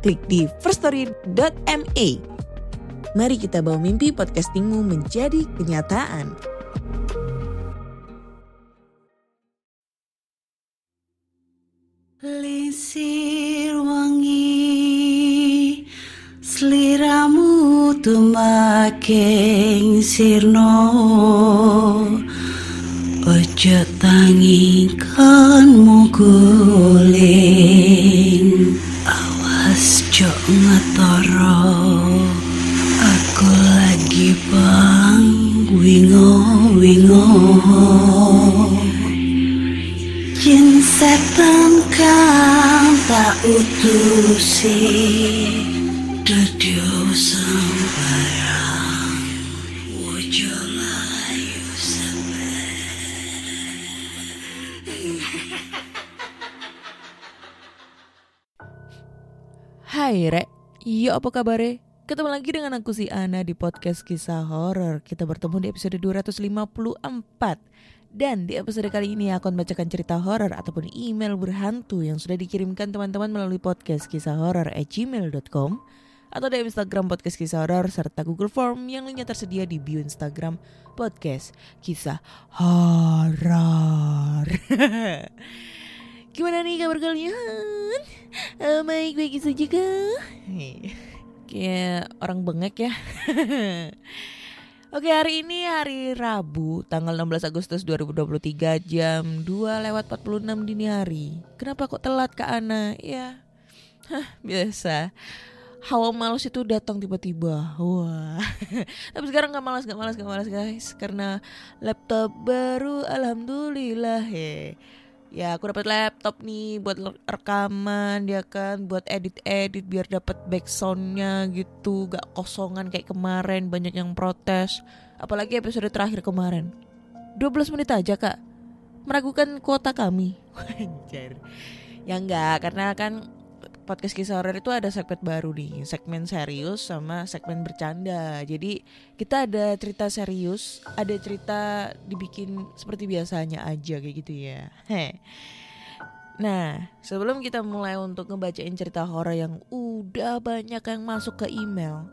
klik di firststory.me. Mari kita bawa mimpi podcastingmu menjadi kenyataan. Lisir wangi Seliramu tumaking sirno Ojo tangikanmu guling Awas jok ngetoro Aku lagi bang wingo wingo. Jin setan kang tak utusi Hai Rek, iya apa kabar Ketemu lagi dengan aku si Ana di podcast kisah horor. Kita bertemu di episode 254. Dan di episode kali ini aku akan bacakan cerita horor ataupun email berhantu yang sudah dikirimkan teman-teman melalui podcast kisah horor at gmail.com atau di Instagram podcast kisah horor serta Google Form yang lainnya tersedia di bio Instagram podcast kisah horor. Gimana nih kabar kalian? Eh, Baik-baik saja kah? Kayak orang bengek ya. Oke hari ini hari Rabu tanggal 16 Agustus 2023 jam 2 lewat 46 dini hari. Kenapa kok telat Kak Ana? Ya, hah, biasa. Hawa malas itu datang tiba-tiba. Wah. Tapi sekarang gak malas, gak malas, gak malas guys. Karena laptop baru, alhamdulillah he. Ya aku dapat laptop nih buat rekaman ya kan, buat edit-edit biar dapat backsoundnya gitu, gak kosongan kayak kemarin banyak yang protes. Apalagi episode terakhir kemarin. 12 menit aja kak, meragukan kuota kami. Wajar. Ya enggak, karena kan podcast kisah horor itu ada segmen baru nih, segmen serius sama segmen bercanda. Jadi kita ada cerita serius, ada cerita dibikin seperti biasanya aja kayak gitu ya. Heh. Nah, sebelum kita mulai untuk ngebacain cerita horor yang udah banyak yang masuk ke email,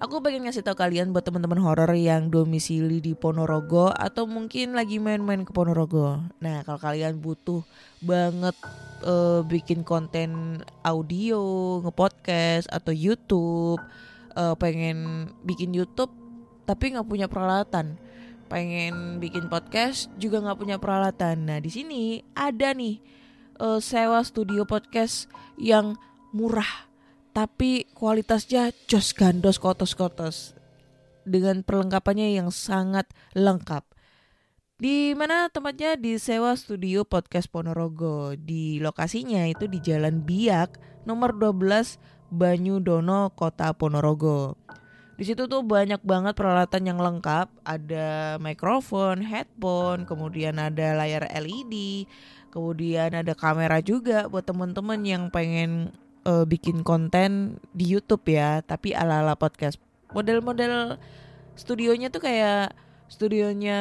aku pengen ngasih tau kalian buat teman-teman horor yang domisili di Ponorogo atau mungkin lagi main-main ke Ponorogo. Nah, kalau kalian butuh banget uh, bikin konten audio, ngepodcast atau YouTube, uh, pengen bikin YouTube tapi nggak punya peralatan, pengen bikin podcast juga nggak punya peralatan. Nah, di sini ada nih uh, sewa studio podcast yang murah tapi kualitasnya jos gandos kotos-kotos dengan perlengkapannya yang sangat lengkap. Di mana tempatnya di sewa studio podcast Ponorogo. Di lokasinya itu di Jalan Biak nomor 12 Banyudono Kota Ponorogo. Di situ tuh banyak banget peralatan yang lengkap, ada mikrofon, headphone, kemudian ada layar LED, kemudian ada kamera juga buat temen-temen yang pengen uh, bikin konten di YouTube ya, tapi ala-ala podcast. Model-model studionya tuh kayak studionya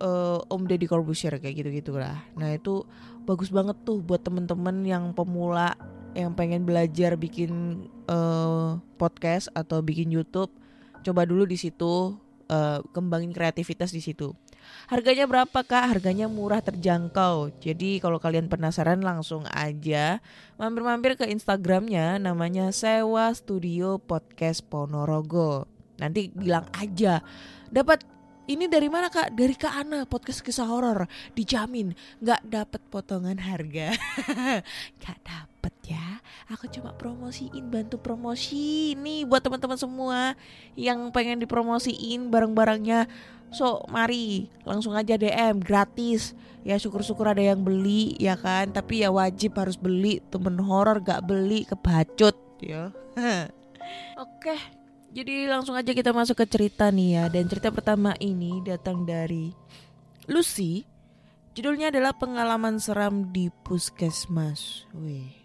uh, Om Deddy Corbuzier kayak gitu-gitu lah. Nah itu bagus banget tuh buat temen-temen yang pemula yang pengen belajar bikin uh, podcast atau bikin YouTube. Coba dulu di situ uh, kembangin kreativitas di situ. Harganya berapa kak? Harganya murah terjangkau. Jadi kalau kalian penasaran langsung aja mampir-mampir ke Instagramnya namanya Sewa Studio Podcast Ponorogo. Nanti bilang aja dapat ini dari mana kak? Dari Kak Ana podcast kisah horor dijamin nggak dapat potongan harga, nggak dapet ya. Aku cuma promosiin bantu promosi nih buat teman-teman semua yang pengen dipromosiin barang-barangnya. So mari langsung aja DM gratis ya syukur-syukur ada yang beli ya kan tapi ya wajib harus beli temen horor gak beli kebacut ya. Oke, jadi langsung aja kita masuk ke cerita nih ya. Dan cerita pertama ini datang dari Lucy. Judulnya adalah pengalaman seram di puskesmas. Wih.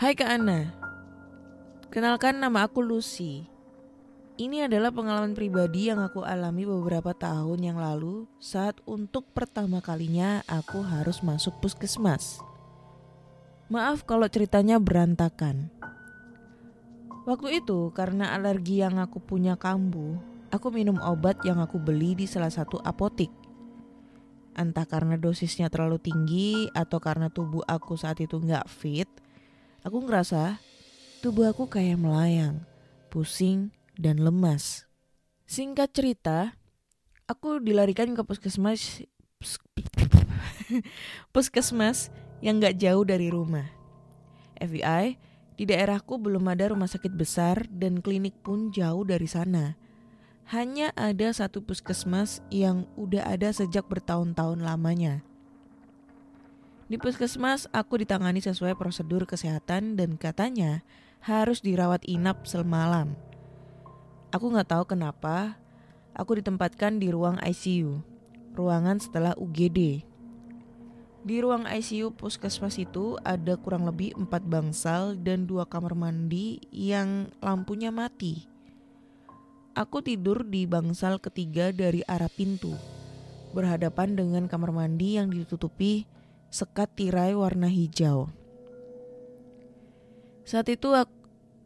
Hai Kak Ana. Kenalkan nama aku Lucy. Ini adalah pengalaman pribadi yang aku alami beberapa tahun yang lalu saat untuk pertama kalinya aku harus masuk puskesmas. Maaf kalau ceritanya berantakan. Waktu itu karena alergi yang aku punya kambuh, aku minum obat yang aku beli di salah satu apotik. Entah karena dosisnya terlalu tinggi atau karena tubuh aku saat itu nggak fit, aku ngerasa tubuh aku kayak melayang, pusing, dan lemas. Singkat cerita, aku dilarikan ke puskesmas puskesmas yang gak jauh dari rumah. FBI, di daerahku belum ada rumah sakit besar dan klinik pun jauh dari sana. Hanya ada satu puskesmas yang udah ada sejak bertahun-tahun lamanya. Di puskesmas, aku ditangani sesuai prosedur kesehatan dan katanya harus dirawat inap semalam. Aku nggak tahu kenapa aku ditempatkan di ruang ICU, ruangan setelah UGD. Di ruang ICU puskesmas itu ada kurang lebih empat bangsal dan dua kamar mandi yang lampunya mati. Aku tidur di bangsal ketiga dari arah pintu, berhadapan dengan kamar mandi yang ditutupi sekat tirai warna hijau. Saat itu aku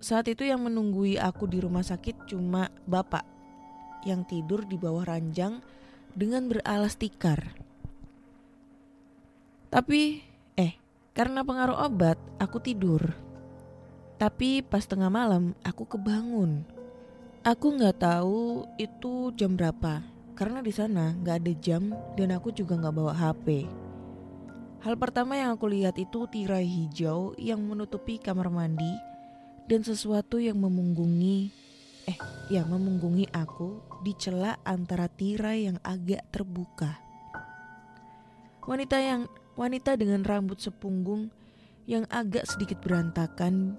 saat itu yang menunggui aku di rumah sakit cuma bapak yang tidur di bawah ranjang dengan beralas tikar. Tapi, eh, karena pengaruh obat, aku tidur. Tapi pas tengah malam, aku kebangun. Aku nggak tahu itu jam berapa, karena di sana nggak ada jam dan aku juga nggak bawa HP. Hal pertama yang aku lihat itu tirai hijau yang menutupi kamar mandi dan sesuatu yang memunggungi eh yang memunggungi aku di celah antara tirai yang agak terbuka. Wanita yang wanita dengan rambut sepunggung yang agak sedikit berantakan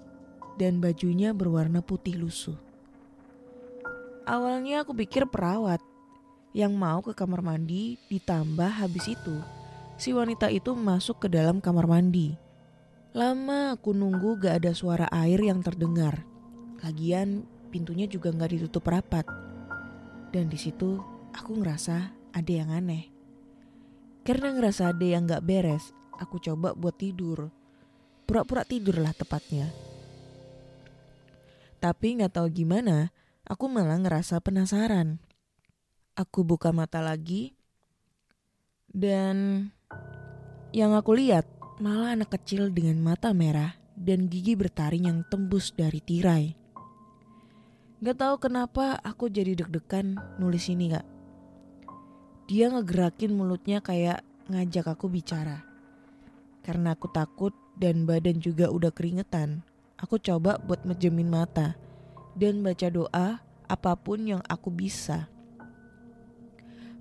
dan bajunya berwarna putih lusuh. Awalnya aku pikir perawat yang mau ke kamar mandi ditambah habis itu si wanita itu masuk ke dalam kamar mandi Lama aku nunggu gak ada suara air yang terdengar. Lagian pintunya juga gak ditutup rapat. Dan di situ aku ngerasa ada yang aneh. Karena ngerasa ada yang gak beres, aku coba buat tidur. Pura-pura tidur lah tepatnya. Tapi gak tahu gimana, aku malah ngerasa penasaran. Aku buka mata lagi, dan yang aku lihat malah anak kecil dengan mata merah dan gigi bertaring yang tembus dari tirai. Gak tahu kenapa aku jadi deg-degan nulis ini gak. Dia ngegerakin mulutnya kayak ngajak aku bicara. Karena aku takut dan badan juga udah keringetan, aku coba buat mejemin mata dan baca doa apa pun yang aku bisa.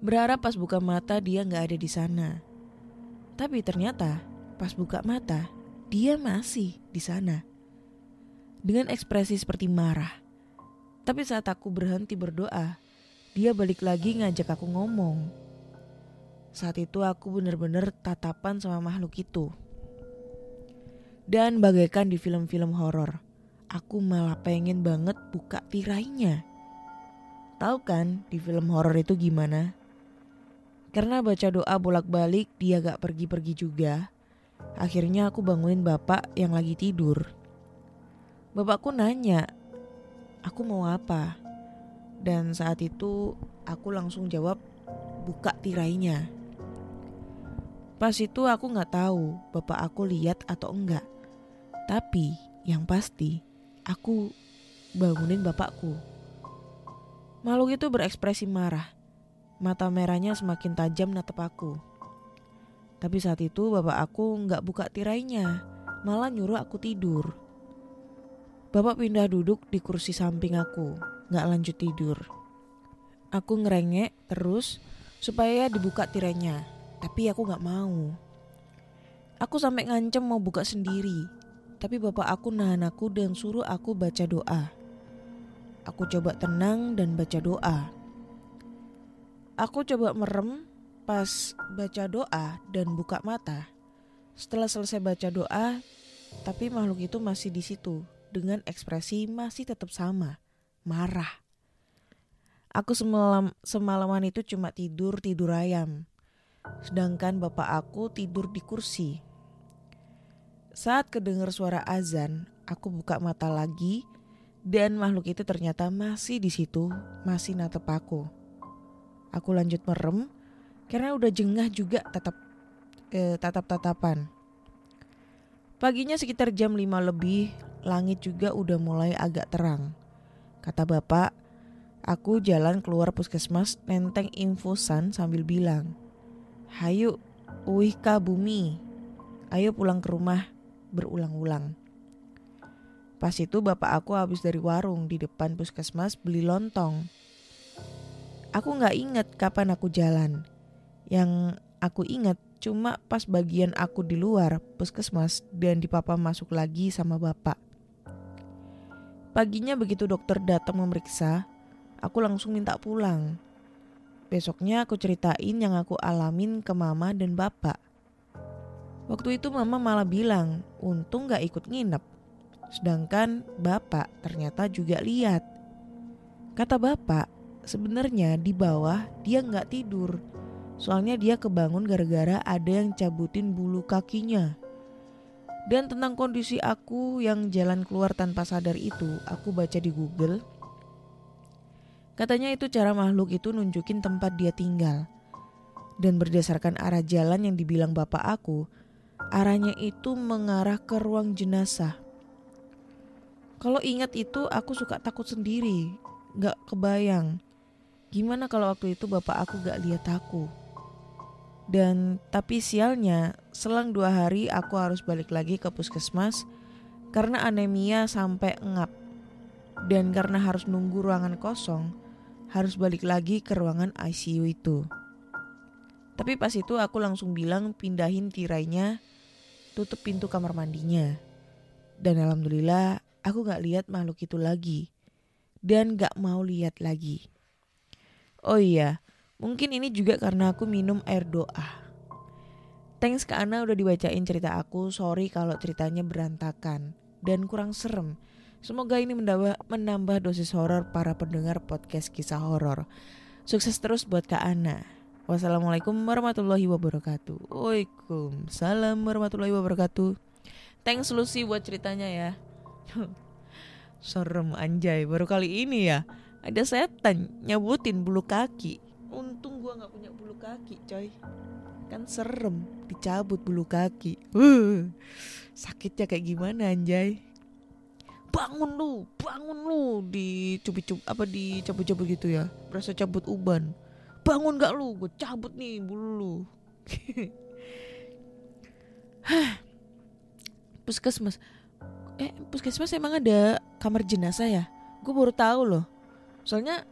Berharap pas buka mata dia gak ada di sana. Tapi ternyata Pas buka mata, dia masih di sana. Dengan ekspresi seperti marah. Tapi saat aku berhenti berdoa, dia balik lagi ngajak aku ngomong. Saat itu aku bener-bener tatapan sama makhluk itu. Dan bagaikan di film-film horor, aku malah pengen banget buka tirainya. Tahu kan di film horor itu gimana? Karena baca doa bolak-balik dia gak pergi-pergi juga. Akhirnya aku bangunin bapak yang lagi tidur. Bapakku nanya, aku mau apa? Dan saat itu aku langsung jawab, buka tirainya. Pas itu aku nggak tahu bapak aku lihat atau enggak. Tapi yang pasti aku bangunin bapakku. Makhluk itu berekspresi marah. Mata merahnya semakin tajam natap aku. Tapi saat itu bapak aku nggak buka tirainya, malah nyuruh aku tidur. Bapak pindah duduk di kursi samping aku, nggak lanjut tidur. Aku ngerengek terus supaya dibuka tirainya, tapi aku nggak mau. Aku sampai ngancem mau buka sendiri, tapi bapak aku nahan aku dan suruh aku baca doa. Aku coba tenang dan baca doa. Aku coba merem pas baca doa dan buka mata. Setelah selesai baca doa, tapi makhluk itu masih di situ dengan ekspresi masih tetap sama, marah. Aku semalam semalaman itu cuma tidur tidur ayam. Sedangkan bapak aku tidur di kursi. Saat kedengar suara azan, aku buka mata lagi dan makhluk itu ternyata masih di situ, masih natep aku. Aku lanjut merem karena udah jengah juga tatap eh, tatap-tatapan. Paginya sekitar jam 5 lebih, langit juga udah mulai agak terang. Kata bapak, aku jalan keluar puskesmas nenteng infusan sambil bilang, Hayu, uih bumi, ayo pulang ke rumah berulang-ulang. Pas itu bapak aku habis dari warung di depan puskesmas beli lontong. Aku nggak inget kapan aku jalan. Yang aku inget cuma pas bagian aku di luar puskesmas dan di papa masuk lagi sama bapak. Paginya begitu dokter datang memeriksa, aku langsung minta pulang. Besoknya aku ceritain yang aku alamin ke mama dan bapak. Waktu itu mama malah bilang, untung gak ikut nginep. Sedangkan bapak ternyata juga lihat. Kata bapak, sebenarnya di bawah dia nggak tidur. Soalnya dia kebangun gara-gara ada yang cabutin bulu kakinya. Dan tentang kondisi aku yang jalan keluar tanpa sadar itu, aku baca di Google. Katanya itu cara makhluk itu nunjukin tempat dia tinggal. Dan berdasarkan arah jalan yang dibilang bapak aku, arahnya itu mengarah ke ruang jenazah. Kalau ingat itu aku suka takut sendiri, gak kebayang. Gimana kalau waktu itu bapak aku gak lihat aku? Dan tapi sialnya selang dua hari aku harus balik lagi ke puskesmas karena anemia sampai engap. Dan karena harus nunggu ruangan kosong, harus balik lagi ke ruangan ICU itu. Tapi pas itu aku langsung bilang pindahin tirainya, tutup pintu kamar mandinya. Dan alhamdulillah aku gak lihat makhluk itu lagi. Dan gak mau lihat lagi. Oh iya, Mungkin ini juga karena aku minum air doa. Thanks ke Ana udah dibacain cerita aku. Sorry kalau ceritanya berantakan dan kurang serem. Semoga ini menambah, dosis horor para pendengar podcast kisah horor. Sukses terus buat Kak Ana. Wassalamualaikum warahmatullahi wabarakatuh. Waalaikumsalam warahmatullahi wabarakatuh. Thanks Lucy buat ceritanya ya. Serem anjay, baru kali ini ya ada setan nyabutin bulu kaki untung gua nggak punya bulu kaki coy. Kan serem dicabut bulu kaki. Uh, sakitnya kayak gimana anjay? Bangun lu bangun lu. Dicubit-cubit apa dicabut-cabut gitu ya? Berasa cabut uban. Bangun gak lu? Gue cabut nih bulu lu. Puskesmas. Eh puskesmas emang ada kamar jenazah ya? Gue baru tahu loh. Soalnya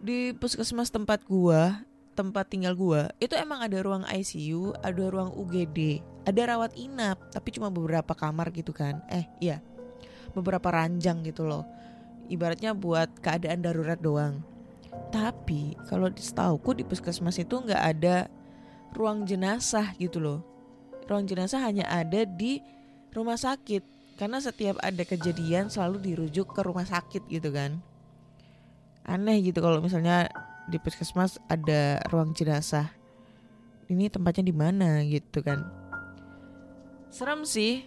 di puskesmas tempat gua tempat tinggal gua itu emang ada ruang ICU ada ruang UGD ada rawat inap tapi cuma beberapa kamar gitu kan. Eh iya beberapa ranjang gitu loh. Ibaratnya buat keadaan darurat doang. Tapi kalau setauku di puskesmas itu nggak ada ruang jenazah gitu loh. Ruang jenazah hanya ada di rumah sakit. Karena setiap ada kejadian selalu dirujuk ke rumah sakit gitu kan aneh gitu kalau misalnya di puskesmas ada ruang jenazah. Ini tempatnya di mana gitu kan. Serem sih.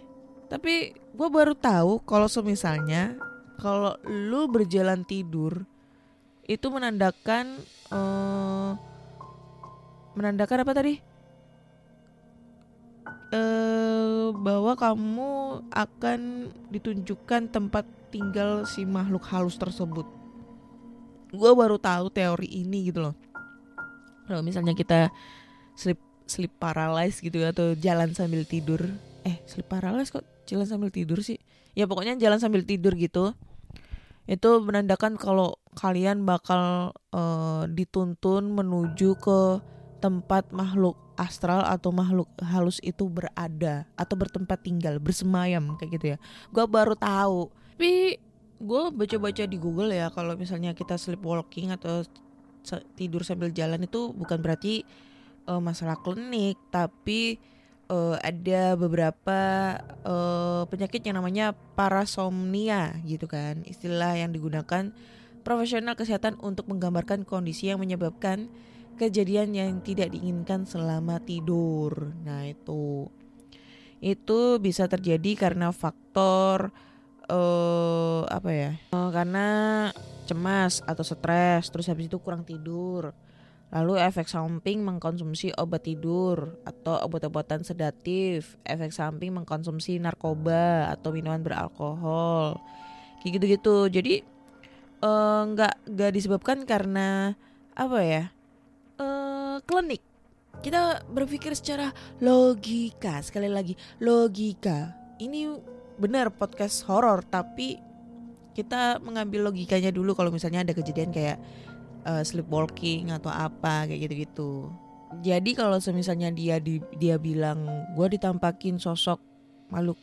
Tapi gue baru tahu kalau semisalnya kalau lu berjalan tidur itu menandakan uh, menandakan apa tadi? Uh, bahwa kamu akan ditunjukkan tempat tinggal si makhluk halus tersebut gue baru tahu teori ini gitu loh. Kalau misalnya kita sleep sleep paralysis gitu ya, atau jalan sambil tidur. Eh sleep paralysis kok jalan sambil tidur sih? Ya pokoknya jalan sambil tidur gitu. Itu menandakan kalau kalian bakal uh, dituntun menuju ke tempat makhluk astral atau makhluk halus itu berada atau bertempat tinggal bersemayam kayak gitu ya. Gue baru tahu. Tapi gue baca-baca di Google ya kalau misalnya kita sleepwalking atau tidur sambil jalan itu bukan berarti eh, masalah klinik tapi eh, ada beberapa eh, penyakit yang namanya parasomnia gitu kan istilah yang digunakan profesional kesehatan untuk menggambarkan kondisi yang menyebabkan kejadian yang tidak diinginkan selama tidur. Nah, itu itu bisa terjadi karena faktor eh apa ya? Eh, karena cemas atau stres, terus habis itu kurang tidur. Lalu efek samping mengkonsumsi obat tidur atau obat-obatan sedatif, efek samping mengkonsumsi narkoba atau minuman beralkohol. Kayak gitu-gitu. Jadi eh, nggak nggak disebabkan karena apa ya? eh klinik. Kita berpikir secara logika. Sekali lagi, logika. Ini benar podcast horor, tapi kita mengambil logikanya dulu kalau misalnya ada kejadian kayak eh, sleepwalking atau apa kayak gitu-gitu. Jadi kalau misalnya dia di, dia bilang gue ditampakin sosok makhluk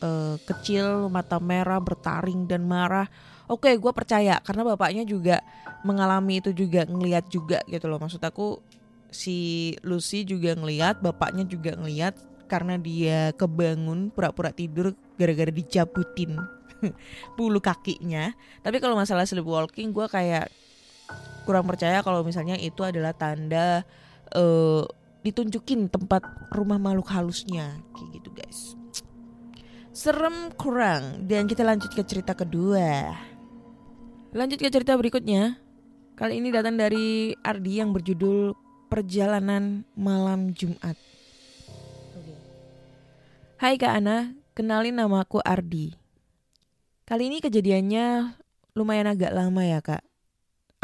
eh, kecil mata merah bertaring dan marah, oke gue percaya karena bapaknya juga mengalami itu juga ngelihat juga gitu loh maksud aku si Lucy juga ngelihat bapaknya juga ngelihat karena dia kebangun pura-pura tidur gara-gara dicabutin bulu kakinya. Tapi kalau masalah sleepwalking gue kayak kurang percaya kalau misalnya itu adalah tanda eh, ditunjukin tempat rumah makhluk halusnya. Kayak gitu guys. Serem kurang. Dan kita lanjut ke cerita kedua. Lanjut ke cerita berikutnya. Kali ini datang dari Ardi yang berjudul Perjalanan Malam Jumat. Hai Kak Ana, kenalin namaku Ardi. Kali ini kejadiannya lumayan agak lama ya Kak.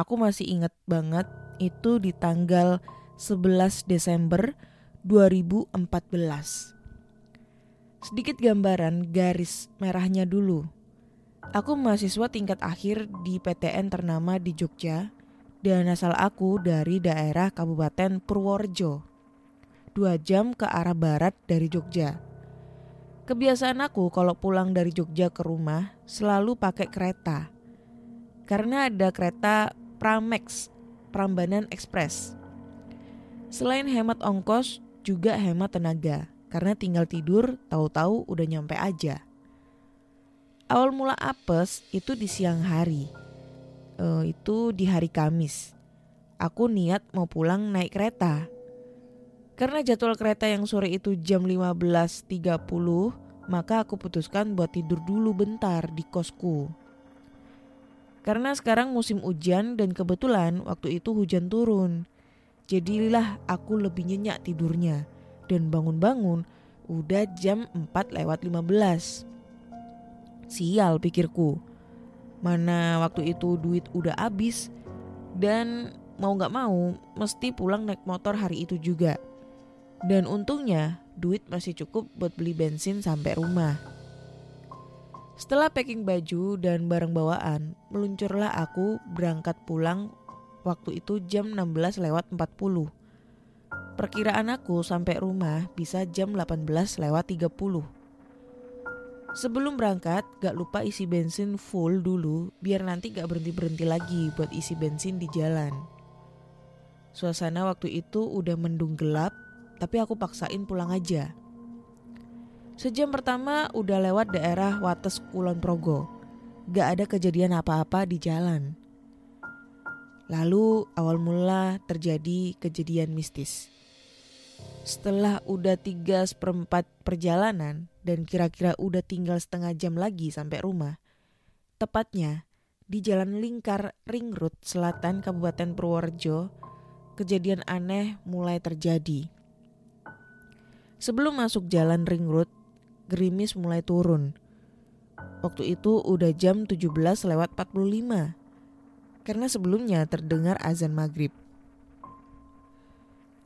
Aku masih inget banget itu di tanggal 11 Desember 2014. Sedikit gambaran garis merahnya dulu. Aku mahasiswa tingkat akhir di PTN ternama di Jogja dan asal aku dari daerah Kabupaten Purworejo. Dua jam ke arah barat dari Jogja. Kebiasaan aku kalau pulang dari Jogja ke rumah selalu pakai kereta. Karena ada kereta Pramex, Prambanan Express. Selain hemat ongkos, juga hemat tenaga. Karena tinggal tidur, tahu-tahu udah nyampe aja. Awal mula apes itu di siang hari. Eh, itu di hari Kamis. Aku niat mau pulang naik kereta. Karena jadwal kereta yang sore itu jam 15.30, maka aku putuskan buat tidur dulu bentar di kosku. Karena sekarang musim hujan dan kebetulan waktu itu hujan turun. Jadilah aku lebih nyenyak tidurnya dan bangun-bangun udah jam 4 lewat 15. Sial pikirku. Mana waktu itu duit udah habis dan mau gak mau mesti pulang naik motor hari itu juga. Dan untungnya duit masih cukup buat beli bensin sampai rumah. Setelah packing baju dan barang bawaan, meluncurlah aku berangkat pulang waktu itu jam 16 lewat 40. Perkiraan aku sampai rumah bisa jam 18 lewat 30. Sebelum berangkat, gak lupa isi bensin full dulu biar nanti gak berhenti-berhenti lagi buat isi bensin di jalan. Suasana waktu itu udah mendung gelap, tapi aku paksain pulang aja. Sejam pertama udah lewat daerah Wates Kulon Progo. Gak ada kejadian apa-apa di jalan. Lalu awal mula terjadi kejadian mistis. Setelah udah tiga seperempat perjalanan dan kira-kira udah tinggal setengah jam lagi sampai rumah. Tepatnya di Jalan Lingkar Ring Road Selatan Kabupaten Purworejo, kejadian aneh mulai terjadi. Sebelum masuk jalan Ring Road, gerimis mulai turun. Waktu itu udah jam 17 lewat 45. Karena sebelumnya terdengar azan maghrib.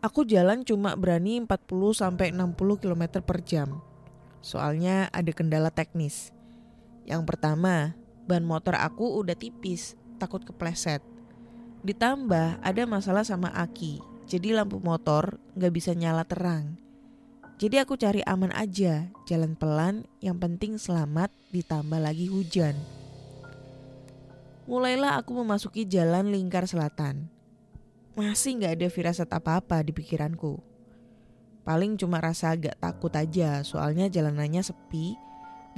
Aku jalan cuma berani 40 sampai 60 km per jam. Soalnya ada kendala teknis. Yang pertama, ban motor aku udah tipis, takut kepleset. Ditambah ada masalah sama aki. jadi lampu motor nggak bisa nyala terang. Jadi aku cari aman aja, jalan pelan, yang penting selamat ditambah lagi hujan. Mulailah aku memasuki jalan lingkar selatan. Masih nggak ada firasat apa-apa di pikiranku. Paling cuma rasa agak takut aja, soalnya jalanannya sepi,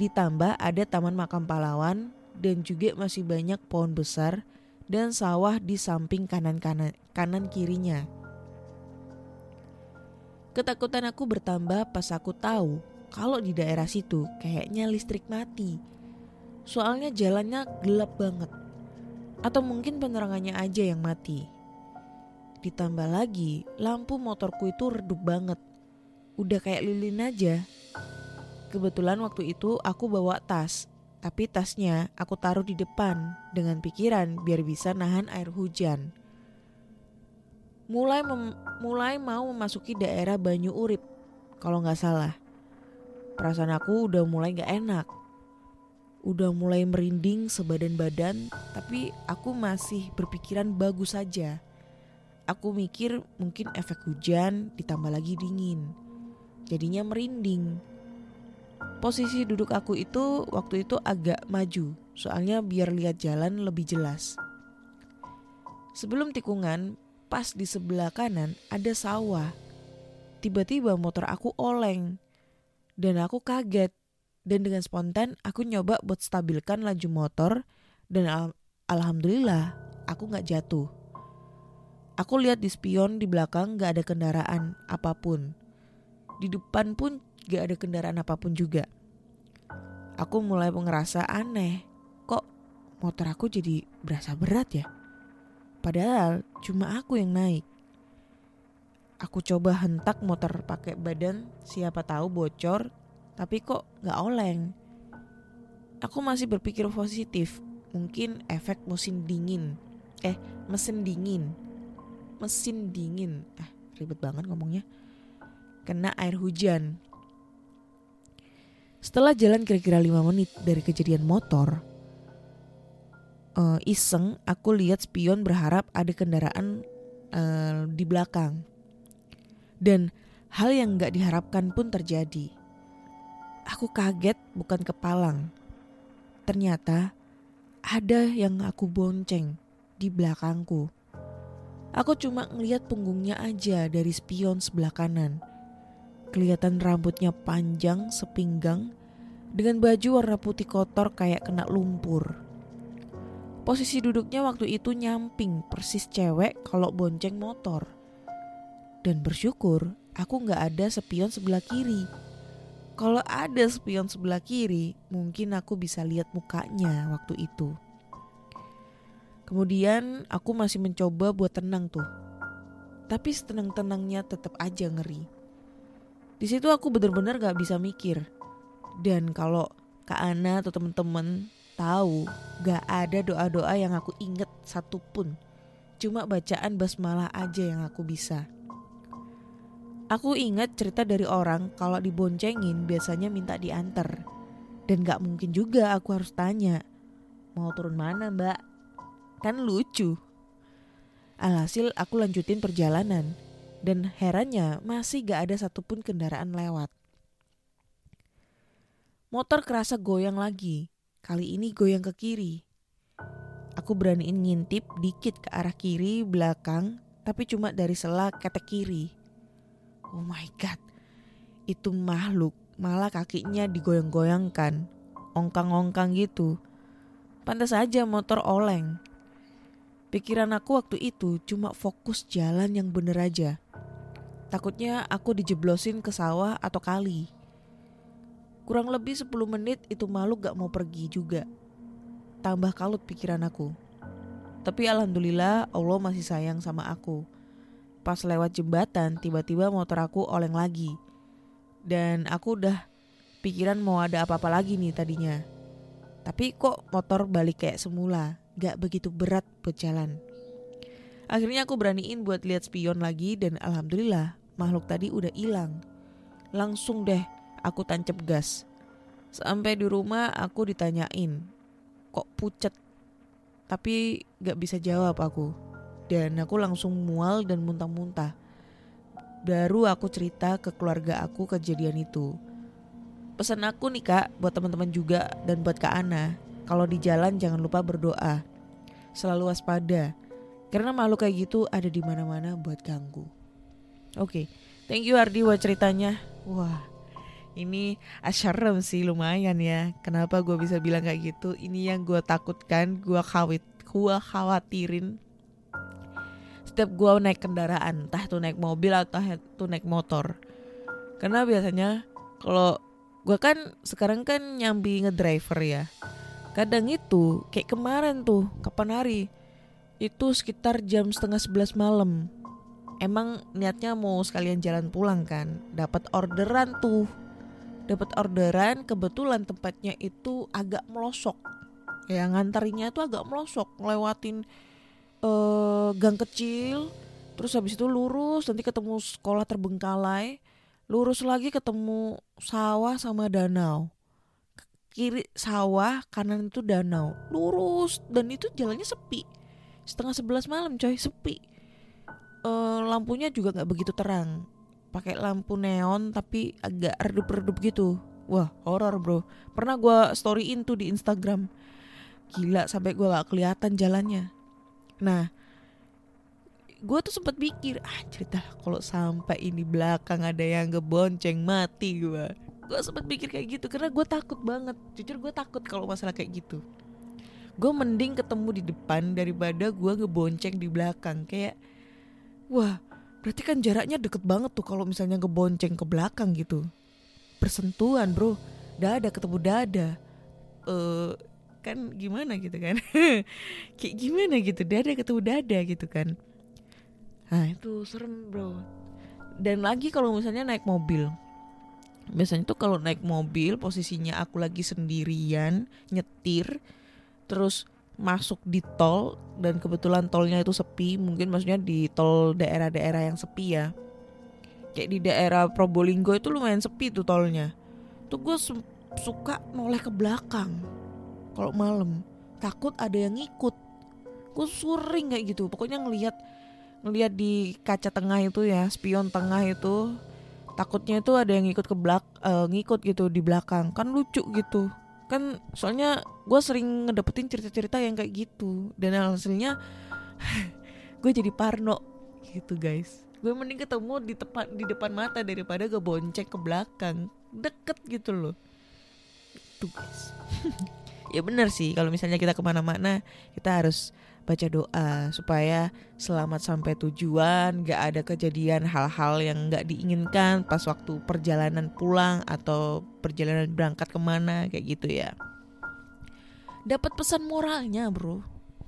ditambah ada taman makam pahlawan dan juga masih banyak pohon besar dan sawah di samping kanan kanan kanan kirinya. Ketakutan aku bertambah pas aku tahu kalau di daerah situ kayaknya listrik mati. Soalnya jalannya gelap banget. Atau mungkin penerangannya aja yang mati. Ditambah lagi, lampu motorku itu redup banget. Udah kayak lilin aja. Kebetulan waktu itu aku bawa tas, tapi tasnya aku taruh di depan dengan pikiran biar bisa nahan air hujan mulai mem mulai mau memasuki daerah Banyu Urip kalau nggak salah. Perasaan aku udah mulai nggak enak. Udah mulai merinding sebadan badan, tapi aku masih berpikiran bagus saja. Aku mikir mungkin efek hujan ditambah lagi dingin. Jadinya merinding. Posisi duduk aku itu waktu itu agak maju, soalnya biar lihat jalan lebih jelas. Sebelum tikungan, pas di sebelah kanan ada sawah. Tiba-tiba motor aku oleng. Dan aku kaget. Dan dengan spontan aku nyoba buat stabilkan laju motor dan al alhamdulillah aku nggak jatuh. Aku lihat di spion di belakang gak ada kendaraan apa pun. Di depan pun gak ada kendaraan apa pun juga. Aku mulai ngerasa aneh. Kok motor aku jadi berasa berat ya? Padahal cuma aku yang naik. Aku coba hentak motor pakai badan, siapa tahu bocor, tapi kok nggak oleng. Aku masih berpikir positif, mungkin efek musim dingin. Eh, mesin dingin. Mesin dingin. Eh, ribet banget ngomongnya. Kena air hujan. Setelah jalan kira-kira 5 menit dari kejadian motor, uh, iseng aku lihat spion berharap ada kendaraan uh, di belakang. Dan hal yang gak diharapkan pun terjadi. Aku kaget bukan kepalang. Ternyata ada yang aku bonceng di belakangku. Aku cuma ngeliat punggungnya aja dari spion sebelah kanan. Kelihatan rambutnya panjang sepinggang dengan baju warna putih kotor kayak kena lumpur. Posisi duduknya waktu itu nyamping persis cewek kalau bonceng motor. Dan bersyukur aku nggak ada spion sebelah kiri. Kalau ada spion sebelah kiri, mungkin aku bisa lihat mukanya waktu itu. Kemudian aku masih mencoba buat tenang tuh. Tapi setenang-tenangnya tetap aja ngeri. Di situ aku bener-bener gak bisa mikir. Dan kalau Kak Ana atau temen-temen tahu gak ada doa-doa yang aku inget satupun. Cuma bacaan basmalah aja yang aku bisa. Aku ingat cerita dari orang kalau diboncengin biasanya minta diantar. Dan gak mungkin juga aku harus tanya, mau turun mana mbak? Kan lucu. Alhasil aku lanjutin perjalanan. Dan herannya masih gak ada satupun kendaraan lewat. Motor kerasa goyang lagi Kali ini goyang ke kiri. Aku beraniin ngintip dikit ke arah kiri belakang, tapi cuma dari sela ketek kiri. Oh my god, itu makhluk malah kakinya digoyang-goyangkan, ongkang-ongkang gitu. Pantas aja motor oleng. Pikiran aku waktu itu cuma fokus jalan yang bener aja. Takutnya aku dijeblosin ke sawah atau kali. Kurang lebih 10 menit itu malu gak mau pergi juga. Tambah kalut pikiran aku. Tapi alhamdulillah Allah masih sayang sama aku. Pas lewat jembatan tiba-tiba motor aku oleng lagi. Dan aku udah pikiran mau ada apa-apa lagi nih tadinya. Tapi kok motor balik kayak semula, gak begitu berat buat jalan. Akhirnya aku beraniin buat lihat spion lagi dan alhamdulillah makhluk tadi udah hilang. Langsung deh aku tancap gas. Sampai di rumah aku ditanyain, kok pucet? Tapi gak bisa jawab aku. dan aku langsung mual dan muntah-muntah. Baru aku cerita ke keluarga aku kejadian itu. Pesan aku nih kak buat teman-teman juga dan buat kak Ana. Kalau di jalan jangan lupa berdoa. Selalu waspada. Karena makhluk kayak gitu ada di mana-mana buat ganggu. Oke, thank you Ardi buat ceritanya. Wah, ini asyarem sih lumayan ya. Kenapa gue bisa bilang kayak gitu? Ini yang gue takutkan, gue khawit, gue khawatirin. Setiap gue naik kendaraan, entah itu naik mobil atau itu naik motor. Karena biasanya kalau gue kan sekarang kan nyambi ngedriver ya. Kadang itu kayak kemarin tuh, kapan hari? Itu sekitar jam setengah sebelas malam. Emang niatnya mau sekalian jalan pulang kan, dapat orderan tuh dapat orderan kebetulan tempatnya itu agak melosok. Ya ngantarinnya itu agak melosok ngelewatin uh, gang kecil terus habis itu lurus nanti ketemu sekolah terbengkalai lurus lagi ketemu sawah sama danau. Kiri sawah kanan itu danau. Lurus dan itu jalannya sepi. Setengah sebelas malam coy sepi. Uh, lampunya juga nggak begitu terang pakai lampu neon tapi agak redup-redup gitu. Wah, horor bro. Pernah gue storyin tuh di Instagram. Gila sampai gue gak kelihatan jalannya. Nah, gue tuh sempat pikir, ah cerita kalau sampai ini belakang ada yang ngebonceng mati gue. Gue sempat pikir kayak gitu karena gue takut banget. Jujur gue takut kalau masalah kayak gitu. Gue mending ketemu di depan daripada gue ngebonceng di belakang. Kayak, wah Berarti kan jaraknya deket banget tuh kalau misalnya ngebonceng ke belakang gitu. Persentuhan bro, dada ketemu dada. Uh, kan gimana gitu kan? Kayak gimana gitu, dada ketemu dada gitu kan. Nah itu serem bro. Dan lagi kalau misalnya naik mobil. Biasanya tuh kalau naik mobil posisinya aku lagi sendirian nyetir terus masuk di tol dan kebetulan tolnya itu sepi mungkin maksudnya di tol daerah-daerah yang sepi ya. Kayak di daerah Probolinggo itu lumayan sepi tuh tolnya. Tuh gue su suka noleh ke belakang kalau malam. Takut ada yang ngikut. Gue sering kayak gitu pokoknya ngelihat ngelihat di kaca tengah itu ya spion tengah itu. Takutnya itu ada yang ngikut ke belak uh, ngikut gitu di belakang. Kan lucu gitu kan soalnya gue sering ngedapetin cerita-cerita yang kayak gitu. Dan hasilnya gue jadi parno gitu guys. Gue mending ketemu di tepat di depan mata daripada gue bonceng ke belakang. Deket gitu loh. Tuh guys. Ya bener sih kalau misalnya kita ke mana-mana kita harus baca doa supaya selamat sampai tujuan, gak ada kejadian hal-hal yang gak diinginkan pas waktu perjalanan pulang atau perjalanan berangkat ke mana kayak gitu ya. Dapat pesan moralnya bro,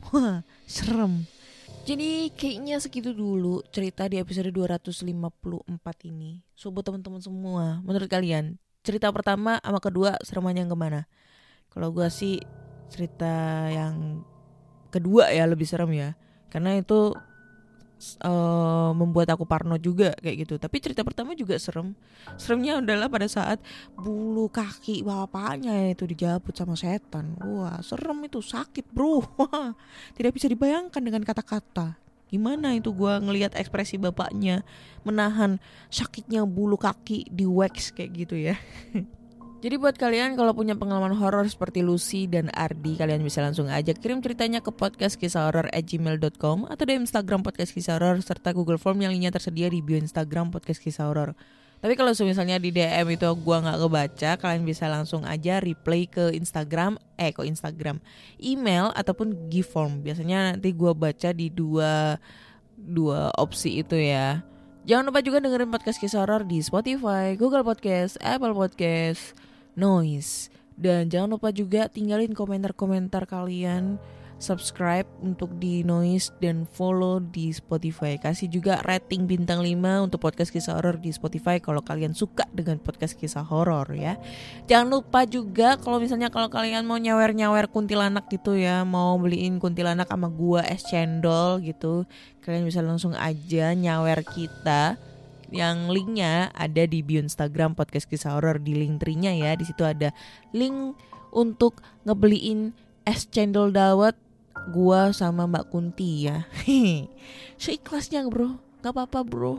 wah serem. Jadi kayaknya segitu dulu cerita di episode 254 ini. So buat teman-teman semua, menurut kalian cerita pertama sama kedua seremannya yang ke mana? Kalau gue sih cerita yang kedua ya lebih serem ya. Karena itu uh, membuat aku parno juga kayak gitu. Tapi cerita pertama juga serem. Seremnya adalah pada saat bulu kaki bapaknya itu dijabut sama setan. Wah serem itu. Sakit bro. Tidak bisa dibayangkan dengan kata-kata. Gimana itu gue ngelihat ekspresi bapaknya menahan sakitnya bulu kaki di wax kayak gitu ya Jadi buat kalian kalau punya pengalaman horor seperti Lucy dan Ardi, kalian bisa langsung aja kirim ceritanya ke podcast kisah horor at gmail.com atau di Instagram podcast kisah horor serta Google Form yang linknya tersedia di bio Instagram podcast kisah horor. Tapi kalau misalnya di DM itu gua nggak kebaca, kalian bisa langsung aja reply ke Instagram, eh ke Instagram, email ataupun gift form. Biasanya nanti gua baca di dua dua opsi itu ya. Jangan lupa juga dengerin podcast kisah horor di Spotify, Google Podcast, Apple Podcast, noise. Dan jangan lupa juga tinggalin komentar-komentar kalian, subscribe untuk di noise dan follow di Spotify. Kasih juga rating bintang 5 untuk podcast kisah horor di Spotify kalau kalian suka dengan podcast kisah horor ya. Jangan lupa juga kalau misalnya kalau kalian mau nyawer-nyawer kuntilanak gitu ya, mau beliin kuntilanak sama gua es cendol gitu, kalian bisa langsung aja nyawer kita yang linknya ada di bio Instagram podcast kisah horor di link trinya ya di situ ada link untuk ngebeliin es cendol dawet gua sama Mbak Kunti ya. Seikhlasnya bro, nggak apa-apa bro.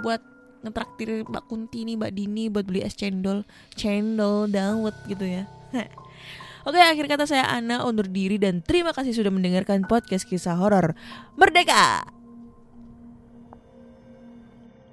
Buat ngetraktir Mbak Kunti nih, Mbak Dini buat beli es cendol, cendol dawet gitu ya. Oke, akhir kata saya Ana undur diri dan terima kasih sudah mendengarkan podcast kisah horor Merdeka.